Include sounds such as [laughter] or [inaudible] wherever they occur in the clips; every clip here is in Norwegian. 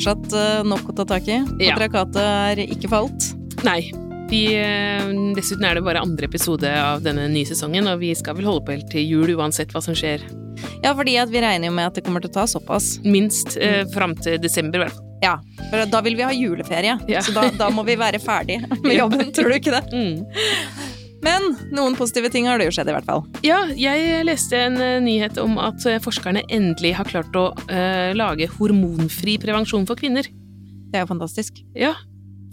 fortsatt eh, nok å ta tak i. Patriarkatet er ikke falt. Nei. Vi, eh, dessuten er det bare andre episode av denne nye sesongen, og vi skal vel holde på helt til jul uansett hva som skjer. Ja, fordi at vi regner jo med at det kommer til å ta såpass. Minst eh, fram til desember, i hvert fall. Ja, for da vil vi ha juleferie. Ja. Så da, da må vi være ferdig [laughs] med jobben, tror du ikke det? Mm. Men noen positive ting har det jo skjedd, i hvert fall. Ja, jeg leste en eh, nyhet om at eh, forskerne endelig har klart å uh, lage hormonfri prevensjon for kvinner. Det er jo fantastisk. Ja,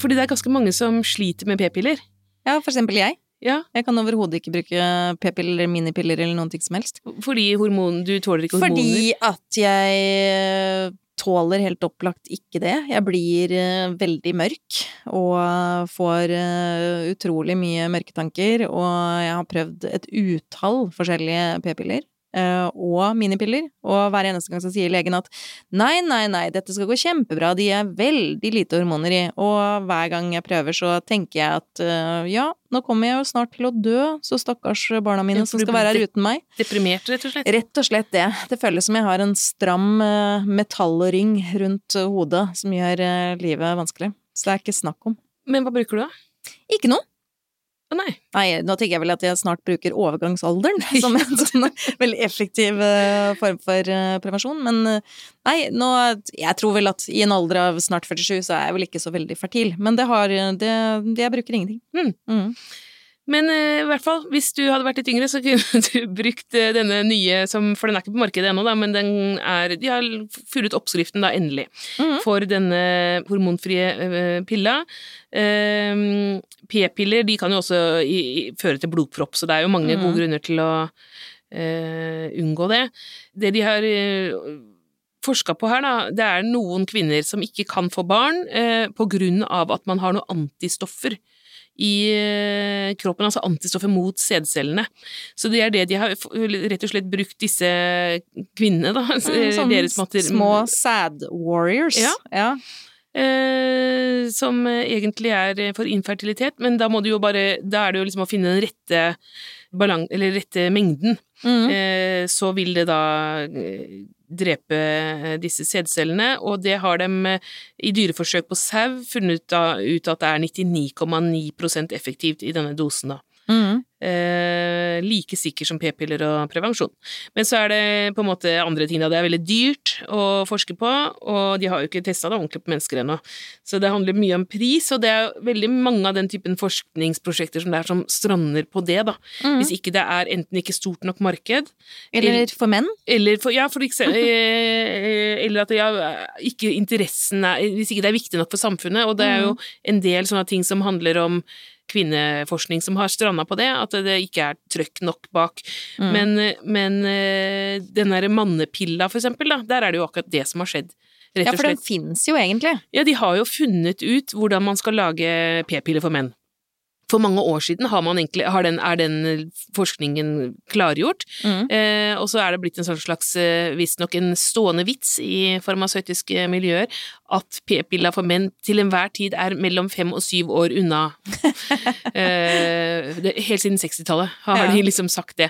fordi det er ganske mange som sliter med p-piller. Ja, for eksempel jeg. Ja, Jeg kan overhodet ikke bruke p-piller minipiller eller noen ting som helst. fordi hormon, du tåler ikke hormoner. Fordi at jeg tåler helt opplagt ikke det. Jeg blir eh, veldig mørk og får eh, utrolig mye mørketanker, og jeg har prøvd et utall forskjellige p-piller. Eh, og minipiller, og hver eneste gang så sier legen at nei, nei, nei, dette skal gå kjempebra, de er veldig lite hormoner i, og hver gang jeg prøver så tenker jeg at eh, ja, nå kommer jeg jo snart til å dø, så stakkars barna mine som skal være her uten meg. Deprimert, rett og slett. Rett og slett det. Det føles som jeg har en stram eh, metallring rundt hodet som gjør livet vanskelig. Så det er ikke snakk om. Men hva bruker du da? Ikke noe. Nei. Nei, nå tenker jeg vel at jeg snart bruker overgangsalderen [laughs] som en sånn veldig effektiv eh, form for eh, prevensjon, men eh, nei, nå Jeg tror vel at i en alder av snart 47 så er jeg vel ikke så veldig fertil, men det har det, Jeg bruker ingenting. Mm. Mm. Men eh, i hvert fall, hvis du hadde vært litt yngre, så kunne [laughs] du brukt eh, denne nye som For den er ikke på markedet ennå, men den er De har funnet oppskriften da endelig Mhm. for denne hormonfrie eh, pilla. Eh, P-piller de kan jo også føre til blodpropp, så det er jo mange Mhm. gode grunner til å unngå det. Det de har forska på her, da, det er noen kvinner som ikke kan få barn eh, på grunn av at man har noen antistoffer i eh, kroppen, altså antistoffer mot sædcellene. Så det er det de har rett og slett brukt disse kvinnene, da. Mm, sånne små sad warriors. Ja. ja. Eh, som egentlig er for infertilitet, men da bare Da er det jo liksom å finne den rette. Eller rette mengden. Mm. Eh, så vil det da eh, drepe eh, disse sædcellene, og det har de eh, i dyreforsøk på sau funnet ut, at det er 99,9% effektivt i denne dosen, da. Mm. Eh, like sikker som p-piller og prevensjon. Men så er det på en måte andre ting, da. Det er veldig dyrt å forske på, og de har jo ikke testa det ordentlig på mennesker ennå. Så det handler mye om pris, og det er veldig mange av den typen forskningsprosjekter som det er som strander på det, da. Mm. Hvis ikke det er enten ikke stort nok marked, Eller for menn. eller for, ja, for eksempel, [laughs] eh, eller at ja, ikke interessen er Hvis ikke det er viktig nok for samfunnet, og det er jo en del sånne ting som handler om kvinneforskning som har stranda på det, at det ikke er trøkk nok bak. Mm. Men, men eh, den derre mannepilla, for eksempel, da, der er det jo akkurat det som har skjedd. Rett Ja, for den finnes fins jo egentlig. Ja, de har jo funnet ut hvordan man skal lage p-piller for menn. For mange år siden har man egentlig, har den, er den forskningen klargjort, Mm. Eh, og så er det blitt en sånn slags, eh, visstnok en stående vits i farmasøytiske miljøer, at p-piller for menn til enhver tid er mellom fem og syv år unna. [laughs] eh, det, helt siden 60-tallet har Ja. de liksom sagt det.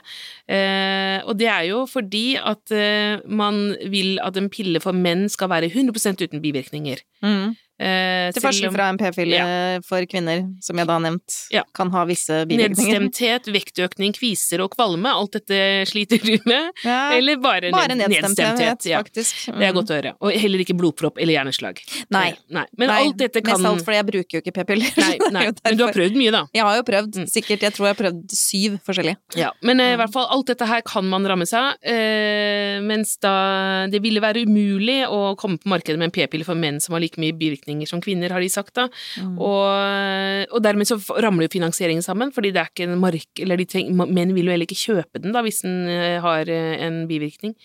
Eh, og det er jo fordi at eh, man vil at en pille for menn skal være 100% uten bivirkninger. Mm. Eh, Til forskjell fra en p-pille for kvinner, som jeg da har nevnt, Ja. kan ha visse bivirkninger. Nedstemthet, vektøkning, kviser og kvalme, alt dette sliter du med? Ja, Eller bare, bare ned- nedstemthet, Ja. faktisk. Det er Mm. godt å høre. Og heller ikke blodpropp eller hjerneslag. Nei. Eh, Nei. Men Nei, alt dette kan Mest alt fordi jeg bruker jo ikke p-piller. Nei, [laughs] nei. Men du har prøvd mye, da. Jeg har jo prøvd, Mm. sikkert. Jeg tror jeg har prøvd syv forskjellige. Ja. Men eh, i hvert fall, alt dette her kan man ramme seg. Eh, mens da det ville være umulig å komme på markedet med en p-pille for menn som har like mye bivirkninger som kvinner, har de sagt da. Mm. Og, og dermed så ramler jo finansieringen sammen, fordi det er ikke en mark... Eller de treng, menn vil jo heller ikke kjøpe den, da, hvis den eh, har eh, en bivirkning.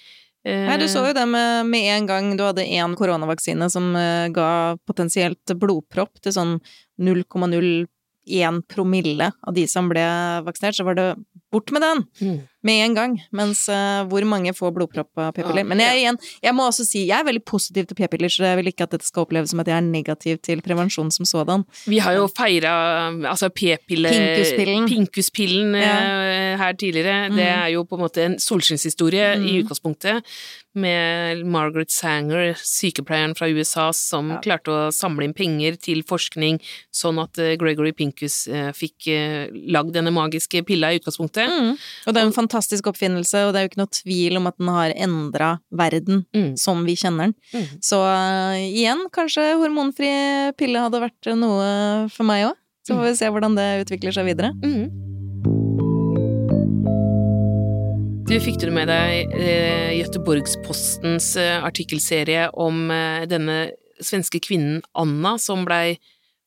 Eh, Nei, du så jo det med, med en gang du hadde én koronavaksine som eh, ga potensielt blodpropp til sånn 0,01 promille av de som ble vaksinert, så var det bort med den Mm. med en gang. Mens uh, hvor mange får blodpropp av p-piller. Ja, Men jeg, igjen, jeg må også si, jeg er veldig positiv til p-piller, så jeg vil ikke at dette skal oppleves som at jeg er negativ til prevensjon som sådan. Vi har jo feira altså p-pille Pinkuspillen. Pinkuspillen Ja. eh, her tidligere. Mhm. Det er jo på en måte en solskinnshistorie i Mhm. utgangspunktet, med Margaret Sanger, sykepleieren fra USA, som Ja. klarte å samle inn penger til forskning, sånn at eh, Gregory Pinkus eh, fikk lagd denne magiske pilla i utgangspunktet. Mm. Og det er en fantastisk oppfinnelse, og det er jo ikke noe tvil om at den har endra verden Mm. som vi kjenner den. Mm. Så uh, igjen, kanskje hormonfri pille hadde vært noe for meg òg. Så får vi se hvordan det utvikler seg videre. Mhm. Du fikk du med deg eh, Göteborgspostens eh, artikkelserie om eh, denne svenske kvinnen Anna som blei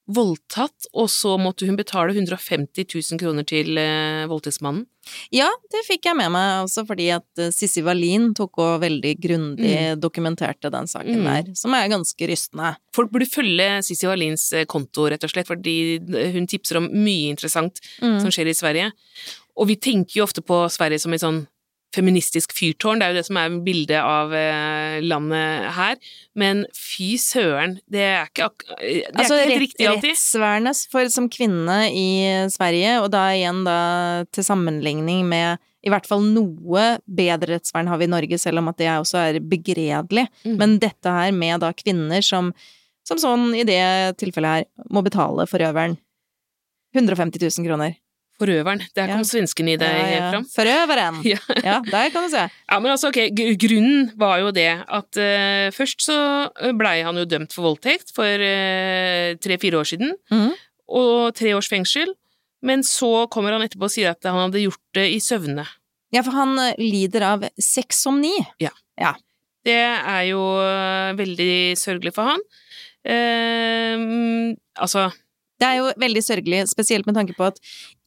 voldtatt, og så måtte hun betale 150 000 kroner til eh, voldtektsmannen? Ja, det fikk jeg med meg også fordi at eh, Sissi Wallin tok og veldig grundig dokumenterte den saken Mm. der, som er ganske rystende. Folk burde følge Sissi Wallins eh, konto, rett og slett, fordi hun tipser om mye interessant Mm. som skjer i Sverige. Og vi tenker jo ofte på Sverige som et sånn feministisk fyrtårn, det er jo det som er bildet av eh, landet her, men fy søren, det er ikke, det er Altså, ikke helt riktig alltid. Rettsvernet for, som kvinne i Sverige, og da igjen da til sammenligning med i hvert fall noe bedre rettsvern har vi i Norge, selv om at det også er begredelig. Mm. Men dette her med da kvinner som, som sånn i det tilfellet her, må betale forøveren 150 000 kroner. Forøveren, der kom Ja. svensken i deg Ja, ja. fram. Forøveren! [laughs] Ja. Ja, der kan du se. Ja, men altså, ok, grunnen var jo det at uh, først så blei han jo dømt for voldtekt for eh, tre-fire år siden, mm. og tre års fengsel, men så kommer han etterpå og sier at han hadde gjort det i søvne. Ja, for han eh, lider av sexomni. Det er jo veldig sørgelig for han. Uh, altså Det er jo veldig sørgelig, spesielt med tanke på at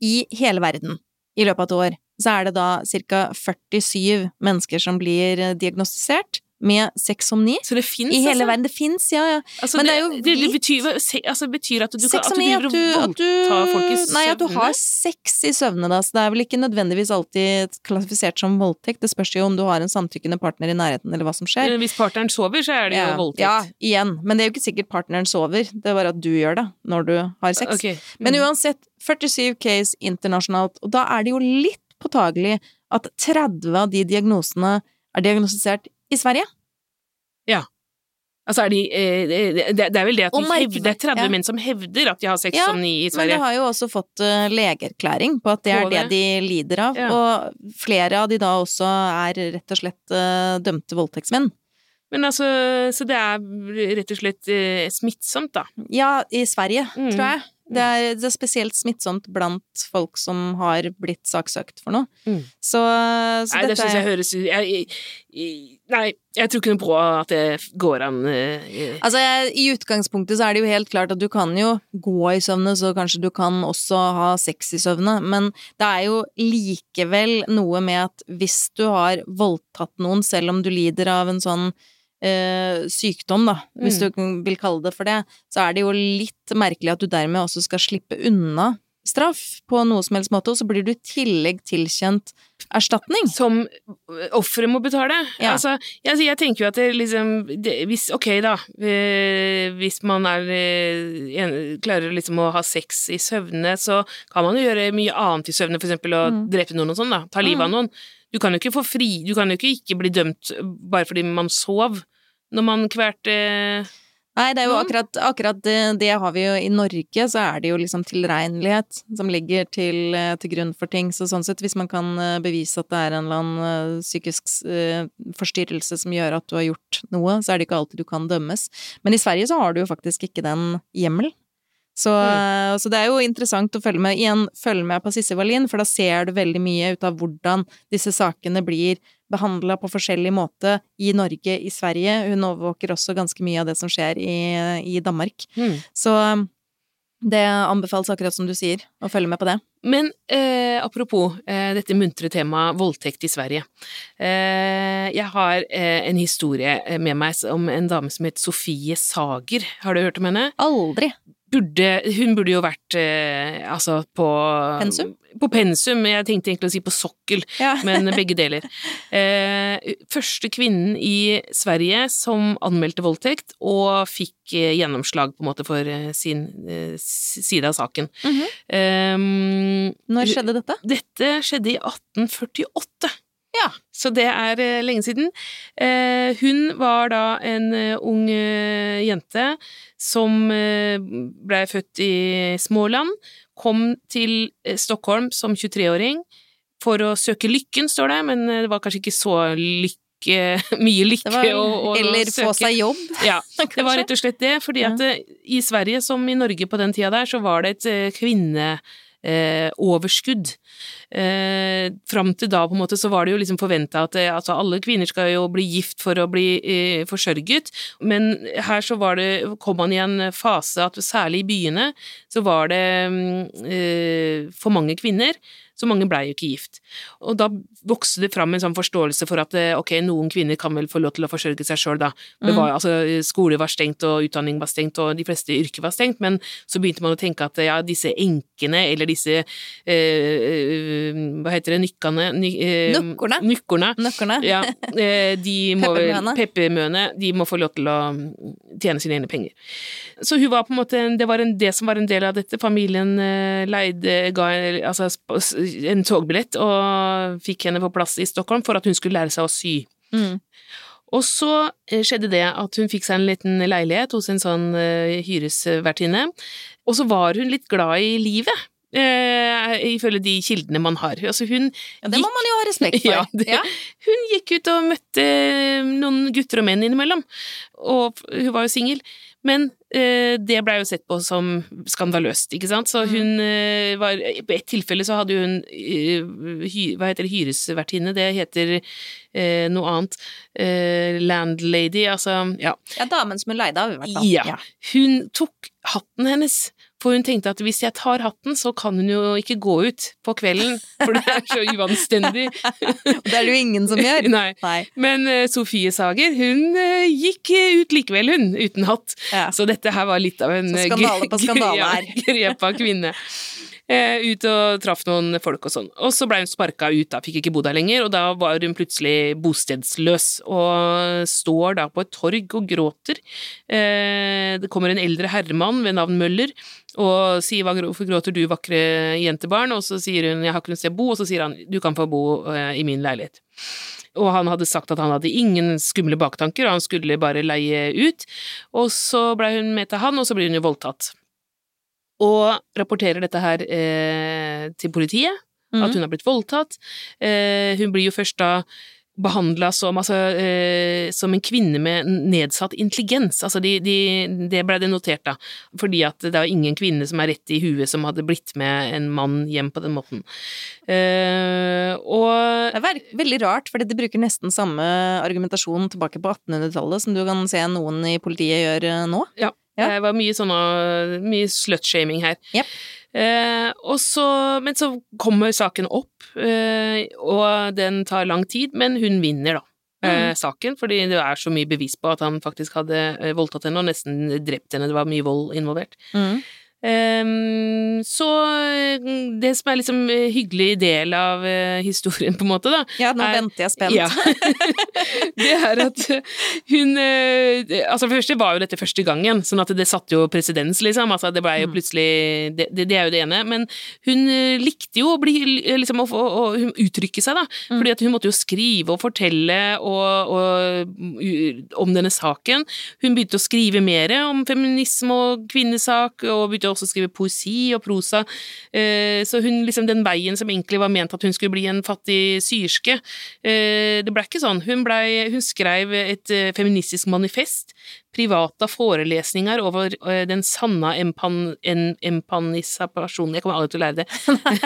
i hele verden, i løpet av et år, så er det da ca. 47 mennesker som blir diagnostisert med sexomni. Så det fins, I hele altså. verden. Det fins, ja, ja. Altså, Men det, det er jo det, det betyr, altså, betyr at du, kan, at du driver og voldtar folk i søvne? Nei, at du har sex i søvne, da. Så det er vel ikke nødvendigvis alltid klassifisert som voldtekt. Det spørs jo om du har en samtykkende partner i nærheten, eller hva som skjer. Hvis partneren sover, så er det Ja, jo voldtekt. Ja, igjen. Men det er jo ikke sikkert partneren sover. Det er bare at du gjør det når du har sex. Ok. Men Mm. uansett, 47 case internasjonalt, og da er det jo litt påtagelig at 30 av de diagnosene er diagnostisert i Sverige. Altså er de, eh, det, det er vel det at de hevder, det er 30 ja. menn som hevder at de har sex Ja, som ni i Sverige. Men de har jo også fått eh, legeerklæring på at det er det, det. de lider av. Ja. Og flere av de da også er rett og slett eh, dømte voldtektsmenn. Men altså, så det er rett og slett eh, smittsomt, da. Ja, i Sverige, Mm. tror jeg. Det er, det er spesielt smittsomt blant folk som har blitt saksøkt for noe. Mm. Så, så Nei, det dette syns jeg høres jeg, jeg, Nei, jeg tror ikke noe på at det går an jeg. Altså, jeg, I utgangspunktet så er det jo helt klart at du kan jo gå i søvne, så kanskje du kan også ha sex i søvne, men det er jo likevel noe med at hvis du har voldtatt noen, selv om du lider av en sånn eh, sykdom, da, hvis Mm. du vil kalle det for det, så er det jo litt merkelig at du dermed også skal slippe unna straff på noe som helst måte, og så blir du i tillegg tilkjent erstatning. Som offeret må betale. Ja. Altså, jeg, jeg tenker jo at det liksom det, hvis, Ok, da. eh, hvis man er eh, klarer liksom å ha sex i søvne, så kan man jo gjøre mye annet i søvne, for eksempel å Mm. drepe noen og sånn, da. Ta livet av noen. Du kan jo ikke få fri Du kan jo ikke ikke bli dømt bare fordi man sov når man kvalte Nei, det er jo akkurat, akkurat det, det har vi jo i Norge, så er det jo liksom tilregnelighet som ligger til, eh, til grunn for ting. Så sånn sett, hvis man kan eh, bevise at det er en eller annen eh, psykisk eh, forstyrrelse som gjør at du har gjort noe, så er det ikke alltid du kan dømmes. Men i Sverige så har du jo faktisk ikke den hjemmelen. Så, mm. så det er jo interessant å følge med. Igjen, følg med på Sissel Wallin, for da ser du veldig mye ut av hvordan disse sakene blir behandla på forskjellig måte i Norge, i Sverige. Hun overvåker også ganske mye av det som skjer i, i Danmark. Så um, det anbefales akkurat som du sier, å følge med på det. Men eh, apropos eh, dette muntre temaet voldtekt i Sverige. Eh, jeg har eh, en historie med meg om en dame som het Sofie Sager. Har du hørt om henne? Aldri! Burde Hun burde jo vært eh, altså på Pensum? På pensum. Jeg tenkte egentlig å si på sokkel, Ja. men [laughs] begge deler. Eh, første kvinnen i Sverige som anmeldte voldtekt og fikk eh, gjennomslag på en måte for eh, sin eh, side av saken. Mhm. Eh, Når skjedde dette? dette skjedde i 1848. Ja. Så det er eh, lenge siden. Eh, hun var da en eh, ung jente som blei ble født i Småland, kom til Stockholm som 23-åring for å søke lykken, står det, men det var kanskje ikke så lykke, [laughs] mye lykke var, og, og eller å få seg jobb, [laughs] Ja, det var rett og slett det, fordi at i Sverige som i Norge på den tida der, så var det et kvinneoverskudd. Eh, overskudd. eh, fram til da, på en måte, så var det jo liksom forventa at eh, altså, alle kvinner skal jo bli gift for å bli eh, forsørget, men her så var det, kom man i en fase at særlig i byene så var det mm, eh, for mange kvinner, så mange blei jo ikke gift. Og da vokste det fram en sånn forståelse for at eh, ok, noen kvinner kan vel få lov til å forsørge seg sjøl, da. Det var, altså, skole var stengt, og utdanning var stengt, og de fleste yrker var stengt, men så begynte man å tenke at ja, disse enkene, eller disse eh, eh, Hva heter det, nykkene ny, eh, Nukkorne. Ja, eh, de må [laughs] vel. Peppermøene, de må få lov til å tjene sine egne penger. Så hun var på en måte en- det var en, det som var en del av dette. Familien eh, leide, ga altså, en togbillett og fikk henne på plass i Stockholm for at hun skulle lære seg å sy. Mm. Og så eh, skjedde det at hun fikk seg en liten leilighet hos en sånn eh, hyresvertinne, og så var hun litt glad i livet. Eh, ifølge de kildene man har. Altså hun Ja, det må man jo ha respekt for. [laughs] Ja, det- hun gikk ut og møtte noen gutter og menn innimellom, og hun var jo singel. Men eh, det blei jo sett på som skandaløst, ikke sant, så hun eh, var På ett tilfelle så hadde hun eh, hy, Hva heter det, hyresvertinne? Det heter eh, noe annet. Eh, landlady, altså Ja. Ja, damen som hun leide av, i hvert fall. Ja. Hun tok hatten hennes, for hun tenkte at hvis jeg tar hatten, så kan hun jo ikke gå ut på kvelden, for det er så uanstendig. [laughs] Det er det jo ingen som gjør. [laughs] Nei. Nei. Men uh, Sofie Sager, hun uh, gikk ut likevel, hun, uten hatt. Ja. Så dette her var litt av en Så eh, skandale på skandale [laughs] her. grepa kvinne. Eh, ut og traff noen folk og sånn. Og så blei hun sparka ut, da, fikk ikke bo der lenger, og da var hun plutselig bostedsløs, og står da på et torg og gråter. Eh, det kommer en eldre herremann ved navn Møller og sier 'hvorfor gråter du, vakre jentebarn', og så sier hun 'jeg har ikke noe sted å bo', og så sier han 'du kan få bo eh, i min leilighet'. Og han hadde sagt at han hadde ingen skumle baktanker, og han skulle bare leie ut. Og så blei hun med til han, og så blir hun jo voldtatt. Og rapporterer dette her eh, til politiet, mm. at hun har blitt voldtatt. Eh, hun blir jo først da behandla som, altså, eh, som en kvinne med nedsatt intelligens. Altså de, de, det ble det notert, da. Fordi at det var ingen kvinne som er rett i huet som hadde blitt med en mann hjem på den måten. Eh, og Det er veldig rart, fordi de bruker nesten samme argumentasjon tilbake på 1800-tallet som du kan se noen i politiet gjør eh, nå. Ja. Ja. Det var mye sånn uh, mye slutshaming her. Yep. Eh, så, men så kommer saken opp, eh, og den tar lang tid, men hun vinner, da. Eh, Mm. saken, fordi det er så mye bevis på at han faktisk hadde eh, voldtatt henne og nesten drept henne, det var mye vold involvert. Ehm, så eh, det som er liksom eh, hyggelig del av eh, historien, på en måte, da, Ja, nå Er- venter jeg spent. ja. [laughs] det er at hun eh, Altså, for det første var jo dette første gangen, sånn at det satte jo presedens, liksom. Altså, det blei jo Mm. plutselig det, det, det er jo det ene. Men hun likte jo å bli liksom å, å, å uttrykke seg, da. Mm. Fordi at hun måtte jo skrive og fortelle og, og, om denne saken. Hun begynte å skrive mer om feminisme og kvinnesak, og begynte også å skrive poesi og prosa. Eh, Så hun liksom den veien som egentlig var ment at hun skulle bli en fattig syerske, eh, det ble ikke sånn. Hun, ble, hun skrev et eh, feministisk manifest, private forelesninger over eh, den sanna empan, en, empanisapasjonen Jeg kommer aldri til å lære det,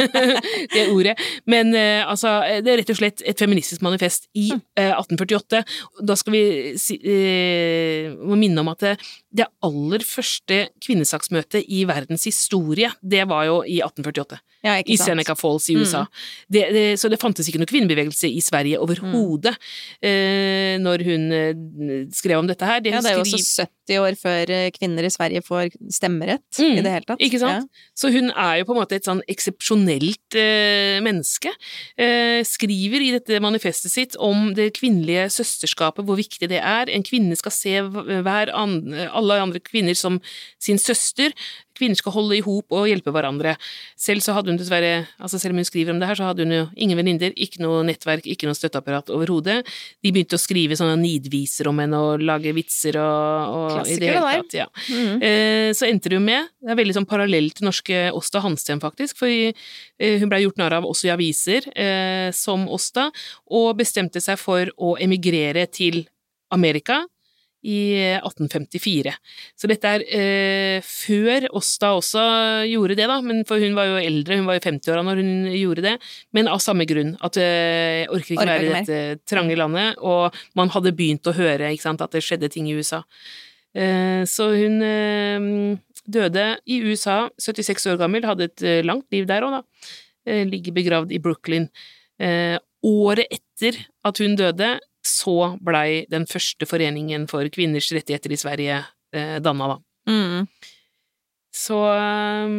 [laughs] det ordet. Men eh, altså, det er rett og slett et feministisk manifest i eh, 1848. Da skal vi si, eh, må minne om at det, det aller første kvinnesaksmøtet i verdens historie, det var jo i 1848 Ja, i. Seneca Falls i Mm. USA. Det, det, så det fantes ikke noen kvinnebevegelse i Sverige overhodet eh, når hun eh, skrev om dette her. Det Ja, det er jo også 70 år før eh, kvinner i Sverige får stemmerett Mm, i det hele tatt. Ikke sant? Så hun er jo på en måte et sånn eksepsjonelt eh, menneske. Eh, skriver i dette manifestet sitt om det kvinnelige søsterskapet, hvor viktig det er. En kvinne skal se hver andre, alle andre kvinner som sin søster. Kvinner skal holde i hop og hjelpe hverandre. Selv så hadde hun dessverre, altså selv om hun skriver om det her, så hadde hun jo ingen venninner, ikke noe nettverk, ikke noe støtteapparat overhodet. De begynte å skrive sånne nidviser om henne og lage vitser og, og i Klassiker, det hele der. tatt. Ja. Mm. Eh, så endte det jo med, det er veldig sånn parallell til norske Åsta Hansten faktisk, for eh, hun blei gjort narr av også i aviser eh, som Åsta, og bestemte seg for å emigrere til Amerika i eh, 1854. Så dette er eh, før Åsta også gjorde det, da, men for hun var jo eldre, hun var jo 50-åra når hun gjorde det, men av samme grunn, at eh, jeg orker ikke være i dette trange landet, og man hadde begynt å høre sant, at det skjedde ting i USA. Eh, Så hun eh, døde i USA, 76 år gammel, hadde et eh, langt liv der òg, da. Eh, Ligger begravd i Brooklyn. Eh, Året etter at hun døde, så blei den første foreningen for kvinners rettigheter i Sverige eh, danna, da. Mm. Så eh,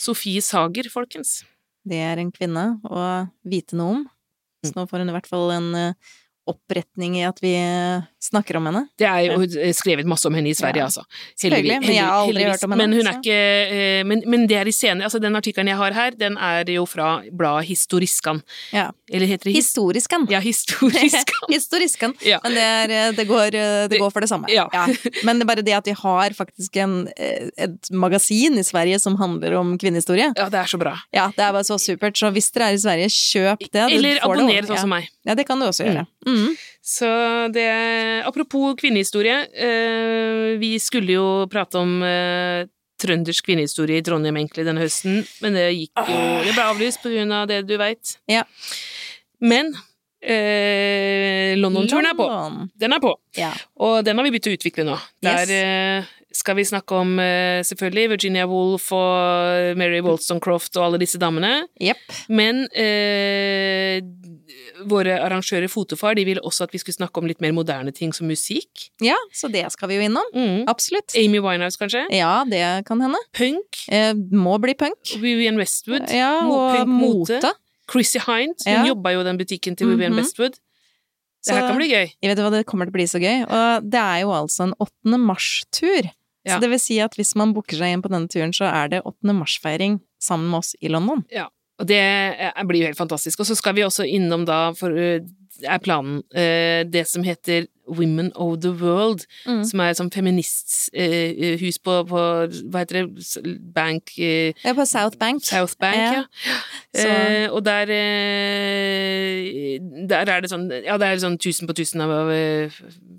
Sofie Sager, folkens. Det er en kvinne å vite noe om. Mm. Så nå får hun i hvert fall en eh, oppretning i at vi snakker om henne. Det er jo skrevet masse om henne i Sverige, Ja. altså. Selvfølgelig, men jeg har aldri hørt om henne, Men hun er ikke eh, men, men det er i scene Altså, den artikkelen jeg har her, den er jo fra bladet Historiskan. Ja. Eller heter det Historiskan. Ja, Historiskan. [laughs] Historiskan. Ja. Men det, er, eh, det, går, eh, det går for det samme. ja. Men det er bare det at de har faktisk en, et magasin i Sverige som handler om kvinnehistorie. Ja, det er så bra. Ja, det er bare så supert. Så hvis dere er i Sverige, kjøp det. Eller abonner sånn som meg. Ja, det kan du også gjøre. Mm. Så det Apropos kvinnehistorie. Eh, vi skulle jo prate om eh, trøndersk kvinnehistorie i Trondheim egentlig denne høsten, men det gikk jo Det ble avlyst på grunn av det du veit. Ja. Men eh, London-turen er på. Den er på. Ja. Og den har vi begynt å utvikle nå. Der Yes. eh, skal vi snakke om selvfølgelig Virginia Woolf og Mary Wollstonecroft og alle disse damene. Yep. Men eh, våre arrangører Fotofar de ville også at vi skulle snakke om litt mer moderne ting som musikk. Ja, så det skal vi jo innom. Mm. Absolutt. Amy Winehouse, kanskje? Ja, det kan hende. Punk. Eh, må bli punk. Vivian Westwood. Ja, og mote. mote. Chrissy Hind. Hun Ja. jobba jo i den butikken til Vivian -hmm. Westwood. Det her kan bli gøy. Jeg vet hva, det kommer til å bli så gøy. Og det er jo altså en 8. mars-tur. Ja. Så det vil si at hvis man booker seg inn på denne turen, så er det 8. mars-feiring sammen med oss i London. Og det eh, blir jo helt fantastisk. Og så skal vi også innom da, for eh, er planen, eh, det som heter Women of the World, Mm. som er et sånt feministhus på, på, hva heter det, Bank eh, Det er på South Bank. South Bank, ja. Ja. Eh, og der eh, Der er det sånn Ja, det er sånn tusen på tusen av, av eh,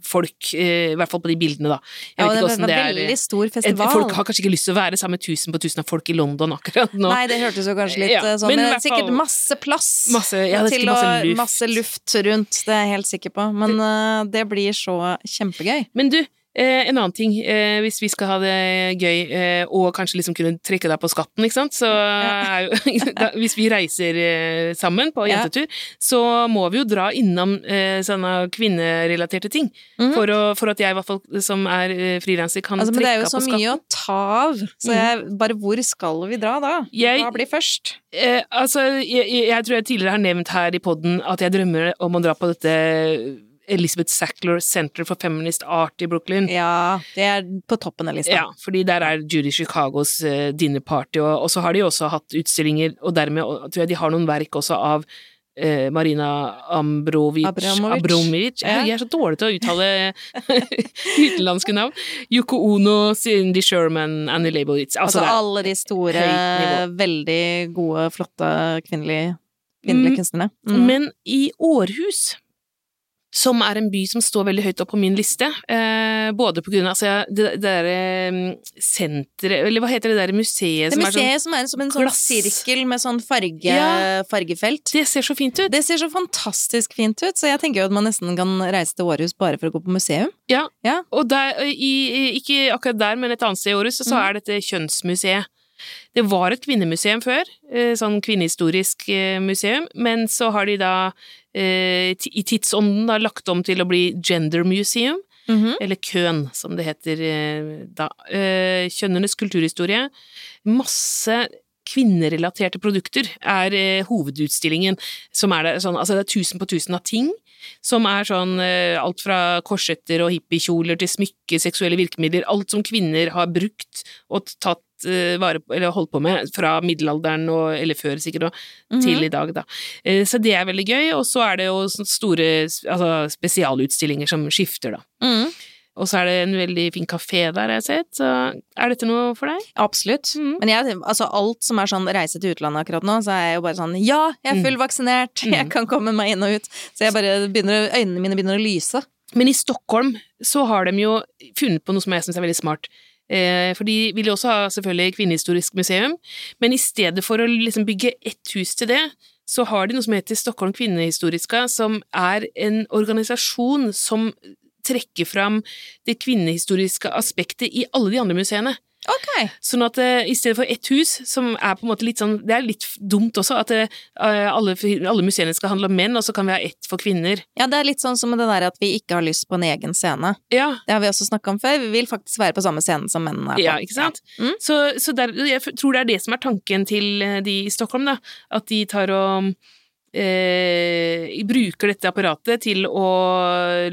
folk, eh, i hvert fall på de bildene, da. Jeg Ja, vet ikke det var det er. veldig stor festival. Folk har kanskje ikke lyst til å være sammen med tusen på tusen av folk i London akkurat nå. Nei, det hørtes jo kanskje litt Ja, eh, sånn men Men er sikkert masse plass Masse- ja, til masse luft. Masse luft rundt, det er jeg helt sikker på. Men det, det blir så kjempegøy. Men du, eh, en annen ting. Eh, hvis vi skal ha det gøy, eh, og kanskje liksom kunne trekke deg på skatten, ikke sant, så er jo [laughs] da, Hvis vi reiser eh, sammen på Ja. jentetur, så må vi jo dra innom eh, sånne kvinnerelaterte ting. Mhm. for, å, for at jeg, i hvert fall, som er eh, frilanser, kan Altså, men det er jo så mye å ta av. Så jeg, bare hvor skal vi dra da? Jeg- Hva blir først? Eh, altså, jeg, jeg, jeg tror jeg tidligere har nevnt her i poden at jeg drømmer om å dra på dette Elizabeth Sackler Center for Feminist Art i Brooklyn. Ja, det er på toppen av lista. Ja, fordi der er Judy Chicagos uh, dinnerparty, og, og så har de også hatt utstillinger, og dermed tror jeg de har noen verk også av eh, Marina Ambrovic Abramovic. Abramovic. Ja. Jeg er så dårlig til å uttale [laughs] utenlandske navn. Yoko Ono, Cindy Sherman, Annie Leibovitz. Altså, Altså, alle de store, veldig gode, flotte kvinnelige, kvinnelige Mm, kunstnerne. Mm. Men i Århus som er en by som står veldig høyt opp på min liste. Eh, både på grunn av altså, det, det derre mm, senteret Eller hva heter det der museet Det som museet er sånn som er som en sånn glass. sirkel med sånn farge, Ja. fargefelt. Det ser så fint ut! Det ser så fantastisk fint ut, så jeg tenker jo at man nesten kan reise til Århus bare for å gå på museum. Ja. Ja. Og der, i, ikke akkurat der, men et annet sted i Århus, så Mhm. er dette kjønnsmuseet. Det var et kvinnemuseum før, eh, sånn kvinnehistorisk eh, museum, men så har de da eh, i tidsånden da lagt om til å bli gender museum, Mhm. eller Køn, som det heter da. Kjønnenes kulturhistorie. Masse kvinnerelaterte produkter er eh, hovedutstillingen, som er det sånn, altså det er tusen på tusen av ting, som er sånn eh, alt fra korsetter og hippiekjoler til smykke, seksuelle virkemidler, alt som kvinner har brukt og tatt eh, vare på, eller holdt på med fra middelalderen og, eller før sikkert, og, Mhm. til i dag, da. Eh, Så det er veldig gøy, og så er det jo store altså, spesialutstillinger som skifter, da. Mhm. Og så er det en veldig fin kafé der, jeg har sett. Så er dette noe for deg? Absolutt. Mm. Men jeg, altså alt som er sånn reise til utlandet akkurat nå, så er jeg jo bare sånn ja, jeg er Mm. fullvaksinert, [laughs] jeg Mm. kan komme meg inn og ut. Så jeg bare begynner, øynene mine begynner å lyse. Men i Stockholm så har de jo funnet på noe som jeg syns er veldig smart. Eh, for de vil jo også ha selvfølgelig kvinnehistorisk museum, men i stedet for å liksom bygge ett hus til det, så har de noe som heter Stockholm Kvinnehistoriska, som er en organisasjon som trekker fram det kvinnehistoriske aspektet i alle de andre museene. Ok. Sånn at uh, i stedet for ett hus, som er på en måte litt sånn Det er litt dumt også, at uh, alle, alle museene skal handle om menn, og så kan vi ha ett for kvinner. Ja, det er litt sånn som det der at vi ikke har lyst på en egen scene. Ja, Det har vi også snakka om før. Vi vil faktisk være på samme scene som mennene er på. Ja, ikke sant? Ja. Mm. Så, så der, jeg tror det er det som er tanken til de i Stockholm, da. At de tar og eh, bruker dette apparatet til å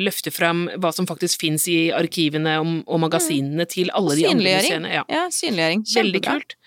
løfte fram hva som faktisk fins i arkivene og, og magasinene til alle de andre museene. Ja. Ja, synliggjøring. Veldig kult.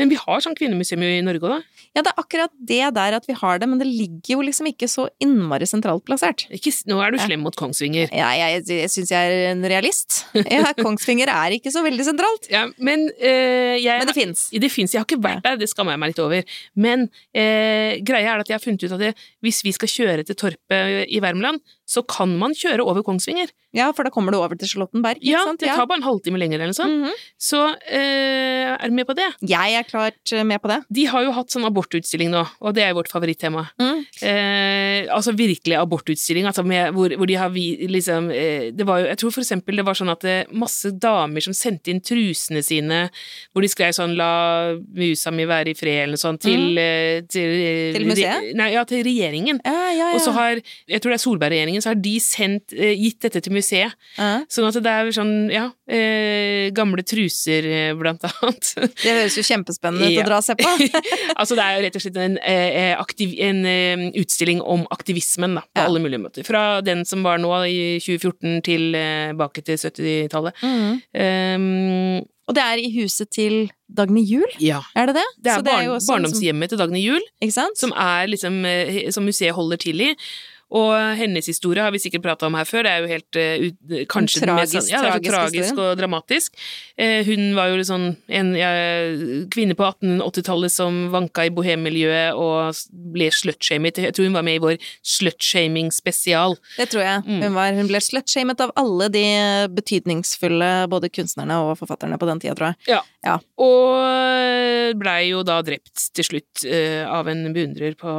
Men vi har sånn kvinnemuseum i Norge òg, da. Ja, det er akkurat det der at vi har det, men det ligger jo liksom ikke så innmari sentralt plassert. Ikke, nå er du slem mot Kongsvinger. Ja, jeg, jeg syns jeg er en realist. Ja, [laughs] Kongsvinger er ikke så veldig sentralt. Ja, men øh, jeg Men det fins. Det fins. Jeg har ikke vært der, det skammer jeg meg litt over. Men øh, greia er at jeg har funnet ut at det, hvis vi skal kjøre til Torpet i Värmland, så kan man kjøre over Kongsvinger. Ja, for da kommer du over til Charlottenberg, Ja, sant? det tar bare en halvtime lenger eller noe sånt. Mhm. Så eh, er du med på det? Jeg er klart eh, med på det. De har jo hatt sånn abortutstilling nå, og det er vårt favorittema. Mm. Eh, altså virkelig abortutstilling, altså med, hvor, hvor de har vi, liksom eh, Det var jo Jeg tror for eksempel det var sånn at det, masse damer som sendte inn trusene sine, hvor de skrev sånn 'la musa mi være i fred' eller noe sånt, til mm. Til, eh, Til museet? Nei, ja, til regjeringen. Ja, ja, ja. Og så har, jeg tror det er Solberg-regjeringen, så har de sendt, eh, gitt dette til museet. ja. Sånn at det er sånn, ja, eh, gamle truser eh, blant annet. Det høres jo kjempespennende ut Ja. å dra og se på. [laughs] altså det er jo rett og slett en, aktiv, en utstilling om aktivismen, da, på Ja. alle mulige måter. Fra den som var nå i 2014 tilbake til 70-tallet. Mhm. Um, Og det er i huset til Dagny Juel, ja. er det det? Det er, barn, en barndomshjemmet til Dagny Juel, Som, er liksom Som museet holder til i. Og hennes historie har vi sikkert prata om her før, det er jo helt uh, kanskje mest tragisk, sånn- ja, det er så tragisk tragisk og dramatisk. Uh, hun var jo sånn en ja, kvinne på 1880-tallet som vanka i bohemmiljøet og ble slutshamet. Jeg tror hun var med i vår slutshaming-spesial. Det tror jeg. Mm. Hun, var, hun ble slutshamet av alle de betydningsfulle både kunstnerne og forfatterne på den tida, tror jeg. Ja, Og blei jo da drept til slutt uh, av en beundrer på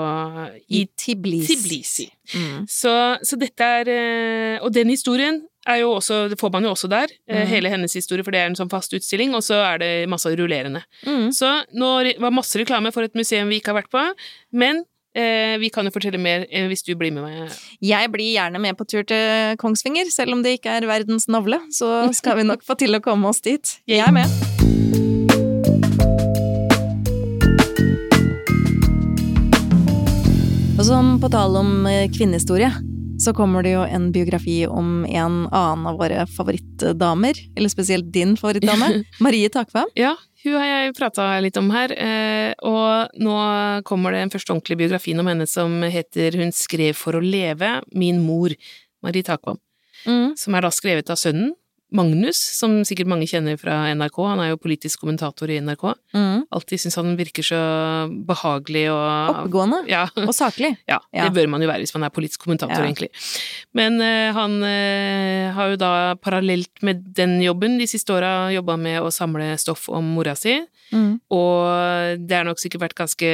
I i Tbilisi. Tbilisi. Mm. Så, så dette er eh, Og den historien er jo også, det får man jo også der. eh, Mhm. Hele hennes historie, for det er en sånn fast utstilling, og så er det masse rullerende. Mm. Så nå var masse reklame for et museum vi ikke har vært på, men eh, vi kan jo fortelle mer eh, hvis du blir med meg. Jeg blir gjerne med på tur til Kongsvinger, selv om det ikke er verdens navle. Så skal vi nok få til å komme oss dit. Jeg er med. Som på tale om eh, kvinnehistorie, så kommer det jo en biografi om en annen av våre favorittdamer, eller spesielt din favorittdame, [laughs] Marie Takvam. Ja, hun har jeg prata litt om her, eh, og nå kommer det en første ordentlig biografi om henne som heter Hun skrev for å leve, min mor, Marie Takvam. Mm. som er da skrevet av sønnen, Magnus, som sikkert mange kjenner fra NRK. Han er jo politisk kommentator i NRK. Mm. Alltid syns han virker så behagelig og Oppegående Ja. og saklig. Ja, [laughs] Ja. det bør man jo være hvis man er politisk kommentator, Ja. egentlig. Men uh, han uh, har jo da parallelt med den jobben de siste åra jobba med å samle stoff om mora si, Mm. og det har nok sikkert vært ganske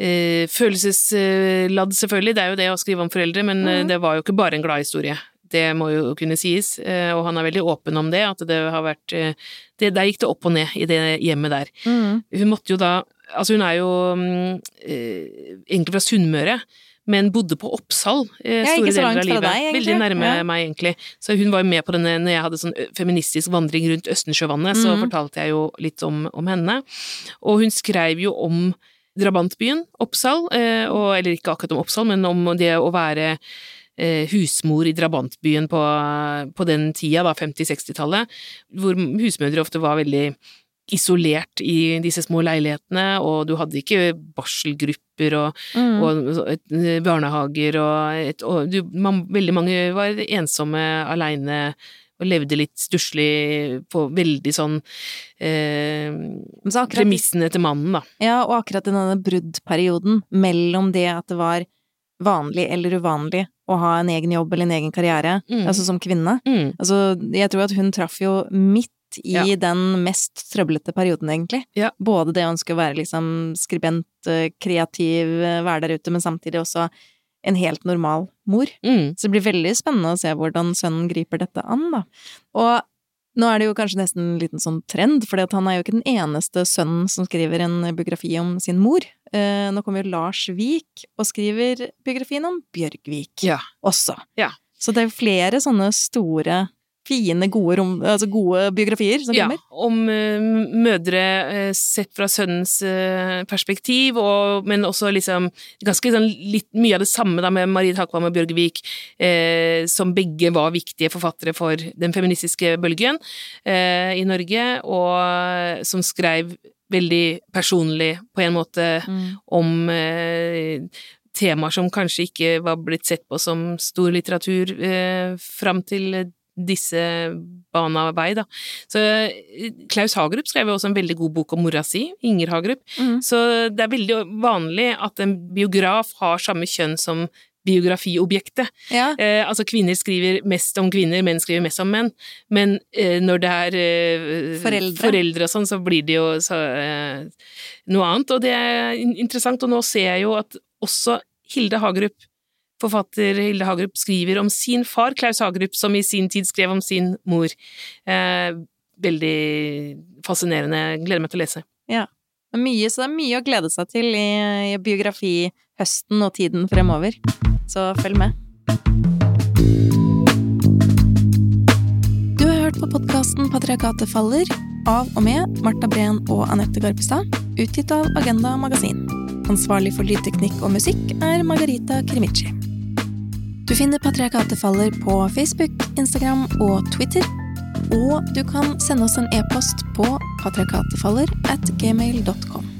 eh, følelsesladd, selvfølgelig, det er jo det å skrive om foreldre, men Mhm. det var jo ikke bare en glad historie. Det må jo kunne sies, eh, og han er veldig åpen om det, at det har vært eh, det, Der gikk det opp og ned i det hjemmet der. Mm. Hun måtte jo da Altså, hun er jo mm, eh, egentlig fra Sunnmøre, men bodde på Oppsal eh, store ikke så deler langt av fra livet. deg, egentlig. Veldig nærme Ja. meg, egentlig. Så hun var jo med på denne når jeg hadde sånn feministisk vandring rundt Østensjøvannet, så Mhm. fortalte jeg jo litt om, om henne. Og hun skrev jo om drabantbyen Oppsal, eh, og, eller ikke akkurat om Oppsal, men om det å være husmor i drabantbyen på, på den tida, da 50-60-tallet, hvor husmødre ofte var veldig isolert i disse små leilighetene, og du hadde ikke barselgrupper og, Mm. og et, eh, barnehager og, et, og du, man, Veldig mange var ensomme, aleine og levde litt stusslig på veldig sånn eh, så akkurat, Premissene til mannen, da. ja, og akkurat denne bruddperioden mellom det at det var vanlig eller uvanlig å ha en egen jobb eller en egen karriere, Mm. altså som kvinne. Mm. Altså, jeg tror at hun traff jo midt i Ja. den mest trøblete perioden, egentlig. Ja. Både det å ønske å være liksom skribent, eh, kreativ, eh, være der ute, men samtidig også en helt normal mor. Mm. Så det blir veldig spennende å se hvordan sønnen griper dette an, da. Og nå er det jo kanskje nesten en liten sånn trend, for han er jo ikke den eneste sønnen som skriver en biografi om sin mor. Eh, nå kommer jo Lars Vik og skriver biografien om Bjørgvik Ja. også. Ja. Så det er flere sånne store, fine, gode, rom, altså gode biografier som kommer? Ja, om uh, mødre uh, sett fra sønnens uh, perspektiv, og, men også liksom ganske sånn litt mye av det samme da med Marie Takvam og Bjørgevik, eh, som begge var viktige forfattere for den feministiske bølgen i Norge, og som skrev veldig personlig, på en måte, Mm. om temaer som kanskje ikke var blitt sett på som stor litteratur eh, fram til disse bana vei, da. Så eh, Klaus Hagerup skrev jo også en veldig god bok om mora si, Inger Hagerup. Mm. Så det er veldig vanlig at en biograf har samme kjønn som biografiobjektet. Ja. Eh, altså kvinner skriver mest om kvinner, menn skriver mest om menn. Men eh, når det er eh, Foreldre. og sånn, så blir det jo så, eh, noe annet. Og det er interessant, og nå ser jeg jo at også Hilde Hagerup, forfatter Hilde Hagerup, skriver om sin far, Klaus Hagerup, som i sin tid skrev om sin mor. Eh, veldig fascinerende. Gleder meg til å lese. Det er mye, så det er mye å glede seg til i, i biografihøsten og tiden fremover. Så følg med. Du har hørt på podkasten Patriarkatet faller av og med Marta Breen og Anette Garpestad, utgitt av Agenda Magasin. Ansvarlig for lydteknikk og musikk er Margarita Krimici. Du finner Patriarkatet faller på Facebook, Instagram og Twitter. Og du kan sende oss en e-post på patriarkatefaller at gmail.com.